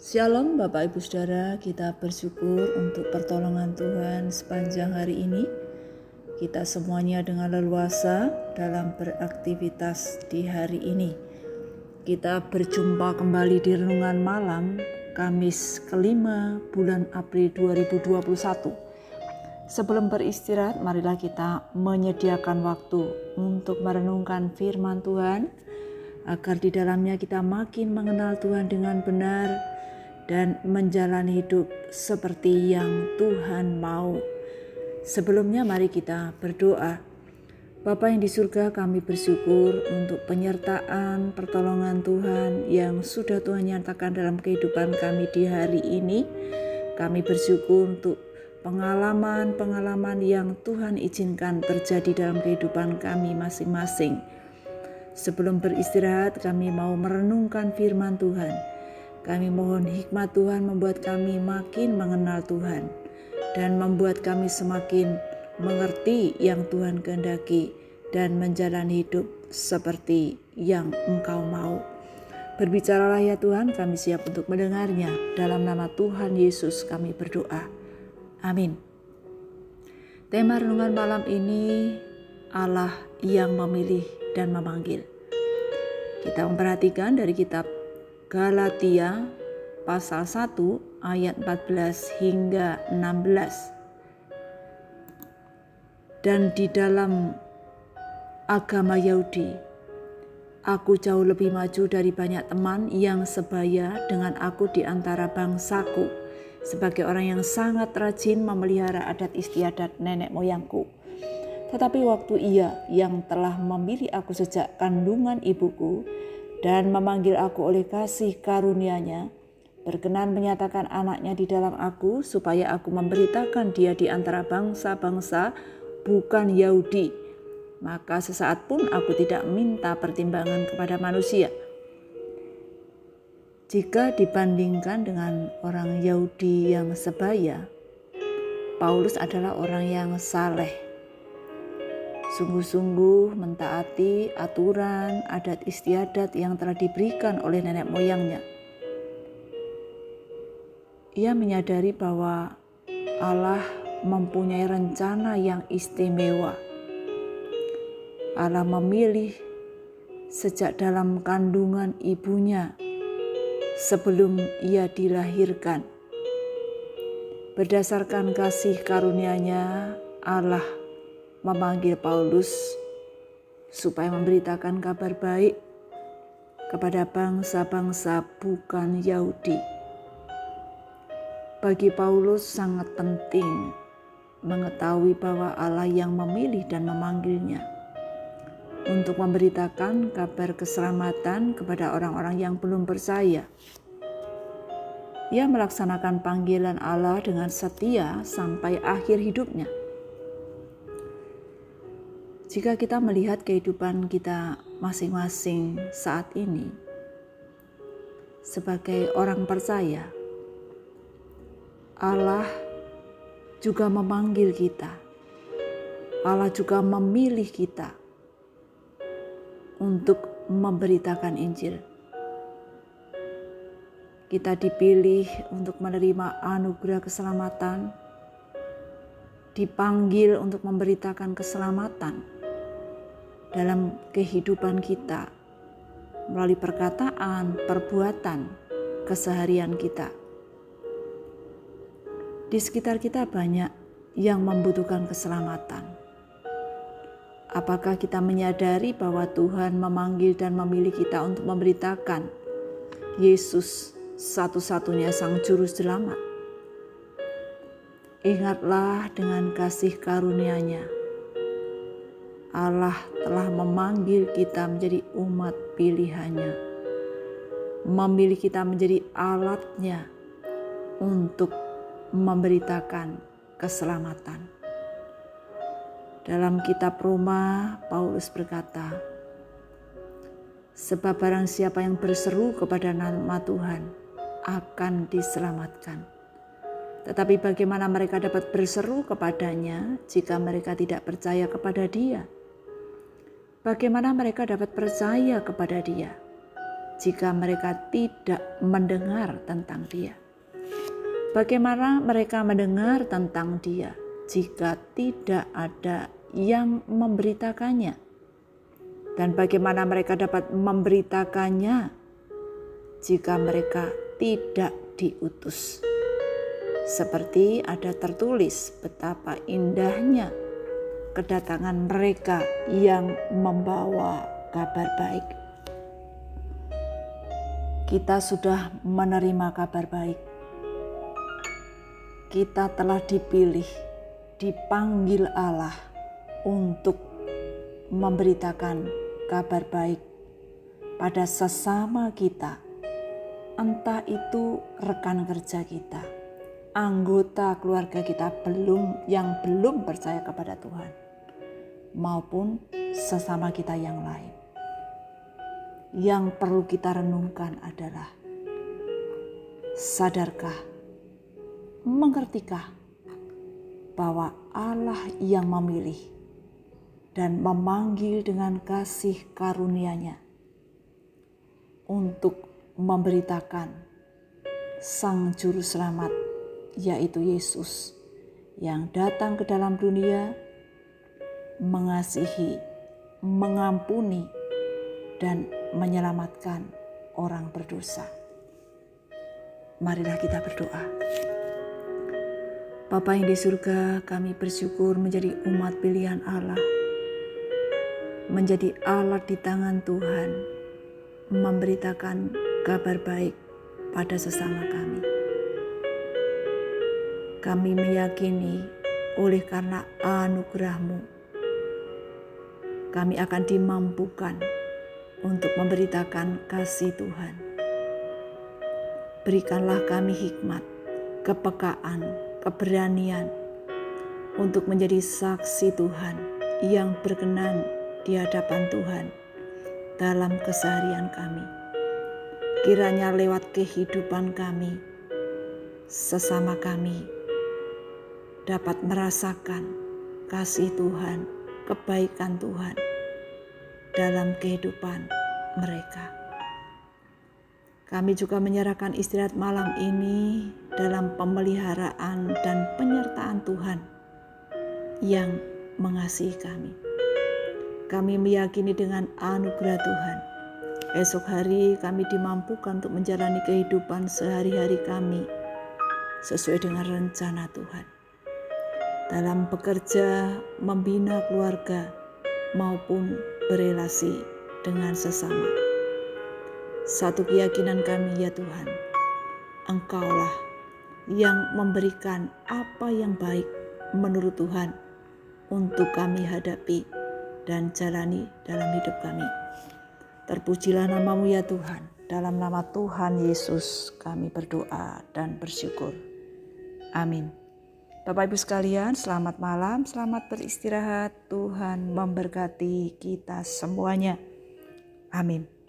Shalom Bapak Ibu Saudara, kita bersyukur untuk pertolongan Tuhan sepanjang hari ini. Kita semuanya dengan leluasa dalam beraktivitas di hari ini. Kita berjumpa kembali di renungan malam Kamis kelima bulan April 2021. Sebelum beristirahat, marilah kita menyediakan waktu untuk merenungkan firman Tuhan agar di dalamnya kita makin mengenal Tuhan dengan benar dan menjalani hidup seperti yang Tuhan mau. Sebelumnya mari kita berdoa. Bapa yang di surga kami bersyukur untuk penyertaan pertolongan Tuhan yang sudah Tuhan nyatakan dalam kehidupan kami di hari ini. Kami bersyukur untuk pengalaman-pengalaman yang Tuhan izinkan terjadi dalam kehidupan kami masing-masing. Sebelum beristirahat kami mau merenungkan firman Tuhan kami mohon hikmat Tuhan membuat kami makin mengenal Tuhan dan membuat kami semakin mengerti yang Tuhan kehendaki dan menjalani hidup seperti yang Engkau mau. Berbicaralah ya Tuhan, kami siap untuk mendengarnya. Dalam nama Tuhan Yesus kami berdoa. Amin. Tema renungan malam ini Allah yang memilih dan memanggil. Kita memperhatikan dari kitab Galatia pasal 1 ayat 14 hingga 16. Dan di dalam agama Yahudi, aku jauh lebih maju dari banyak teman yang sebaya dengan aku di antara bangsaku sebagai orang yang sangat rajin memelihara adat istiadat nenek moyangku. Tetapi waktu ia yang telah memilih aku sejak kandungan ibuku, dan memanggil aku oleh kasih karunia-Nya, berkenan menyatakan anaknya di dalam aku supaya aku memberitakan dia di antara bangsa-bangsa bukan Yahudi. Maka sesaat pun aku tidak minta pertimbangan kepada manusia. Jika dibandingkan dengan orang Yahudi yang sebaya, Paulus adalah orang yang saleh sungguh-sungguh mentaati aturan adat istiadat yang telah diberikan oleh nenek moyangnya. Ia menyadari bahwa Allah mempunyai rencana yang istimewa. Allah memilih sejak dalam kandungan ibunya sebelum ia dilahirkan. Berdasarkan kasih karunia-Nya, Allah memanggil Paulus supaya memberitakan kabar baik kepada bangsa-bangsa bukan Yahudi. Bagi Paulus sangat penting mengetahui bahwa Allah yang memilih dan memanggilnya untuk memberitakan kabar keselamatan kepada orang-orang yang belum percaya. Ia melaksanakan panggilan Allah dengan setia sampai akhir hidupnya. Jika kita melihat kehidupan kita masing-masing saat ini sebagai orang percaya, Allah juga memanggil kita. Allah juga memilih kita untuk memberitakan Injil. Kita dipilih untuk menerima anugerah keselamatan, dipanggil untuk memberitakan keselamatan dalam kehidupan kita melalui perkataan, perbuatan, keseharian kita. Di sekitar kita banyak yang membutuhkan keselamatan. Apakah kita menyadari bahwa Tuhan memanggil dan memilih kita untuk memberitakan Yesus satu-satunya Sang Juru Selamat? Ingatlah dengan kasih karunia-Nya Allah telah memanggil kita menjadi umat pilihannya. Memilih kita menjadi alatnya untuk memberitakan keselamatan. Dalam kitab Roma, Paulus berkata, Sebab barang siapa yang berseru kepada nama Tuhan akan diselamatkan. Tetapi bagaimana mereka dapat berseru kepadanya jika mereka tidak percaya kepada dia? Bagaimana mereka dapat percaya kepada Dia jika mereka tidak mendengar tentang Dia? Bagaimana mereka mendengar tentang Dia jika tidak ada yang memberitakannya? Dan bagaimana mereka dapat memberitakannya jika mereka tidak diutus? Seperti ada tertulis betapa indahnya kedatangan mereka yang membawa kabar baik. Kita sudah menerima kabar baik kita telah dipilih, dipanggil Allah untuk memberitakan kabar baik pada sesama kita, entah itu rekan kerja kita, anggota keluarga kita belum yang belum percaya kepada Tuhan, maupun sesama kita yang lain. Yang perlu kita renungkan adalah sadarkah mengertikah bahwa Allah yang memilih dan memanggil dengan kasih karunia-Nya untuk memberitakan Sang Juru Selamat, yaitu Yesus, yang datang ke dalam dunia mengasihi, mengampuni, dan menyelamatkan orang berdosa. Marilah kita berdoa. Bapa yang di surga, kami bersyukur menjadi umat pilihan Allah. Menjadi alat di tangan Tuhan, memberitakan kabar baik pada sesama kami. Kami meyakini oleh karena anugerahmu, kami akan dimampukan untuk memberitakan kasih Tuhan. Berikanlah kami hikmat, kepekaan, keberanian untuk menjadi saksi Tuhan yang berkenan di hadapan Tuhan dalam keseharian kami. Kiranya lewat kehidupan kami, sesama kami dapat merasakan kasih Tuhan, kebaikan Tuhan dalam kehidupan mereka. Kami juga menyerahkan istirahat malam ini dalam pemeliharaan dan penyertaan Tuhan yang mengasihi kami. Kami meyakini dengan anugerah Tuhan, esok hari kami dimampukan untuk menjalani kehidupan sehari-hari kami sesuai dengan rencana Tuhan. Dalam bekerja, membina keluarga, maupun berelasi dengan sesama satu keyakinan kami ya Tuhan, Engkaulah yang memberikan apa yang baik menurut Tuhan untuk kami hadapi dan jalani dalam hidup kami. Terpujilah namamu ya Tuhan. Dalam nama Tuhan Yesus kami berdoa dan bersyukur. Amin. Bapak Ibu sekalian, selamat malam, selamat beristirahat. Tuhan memberkati kita semuanya. Amin.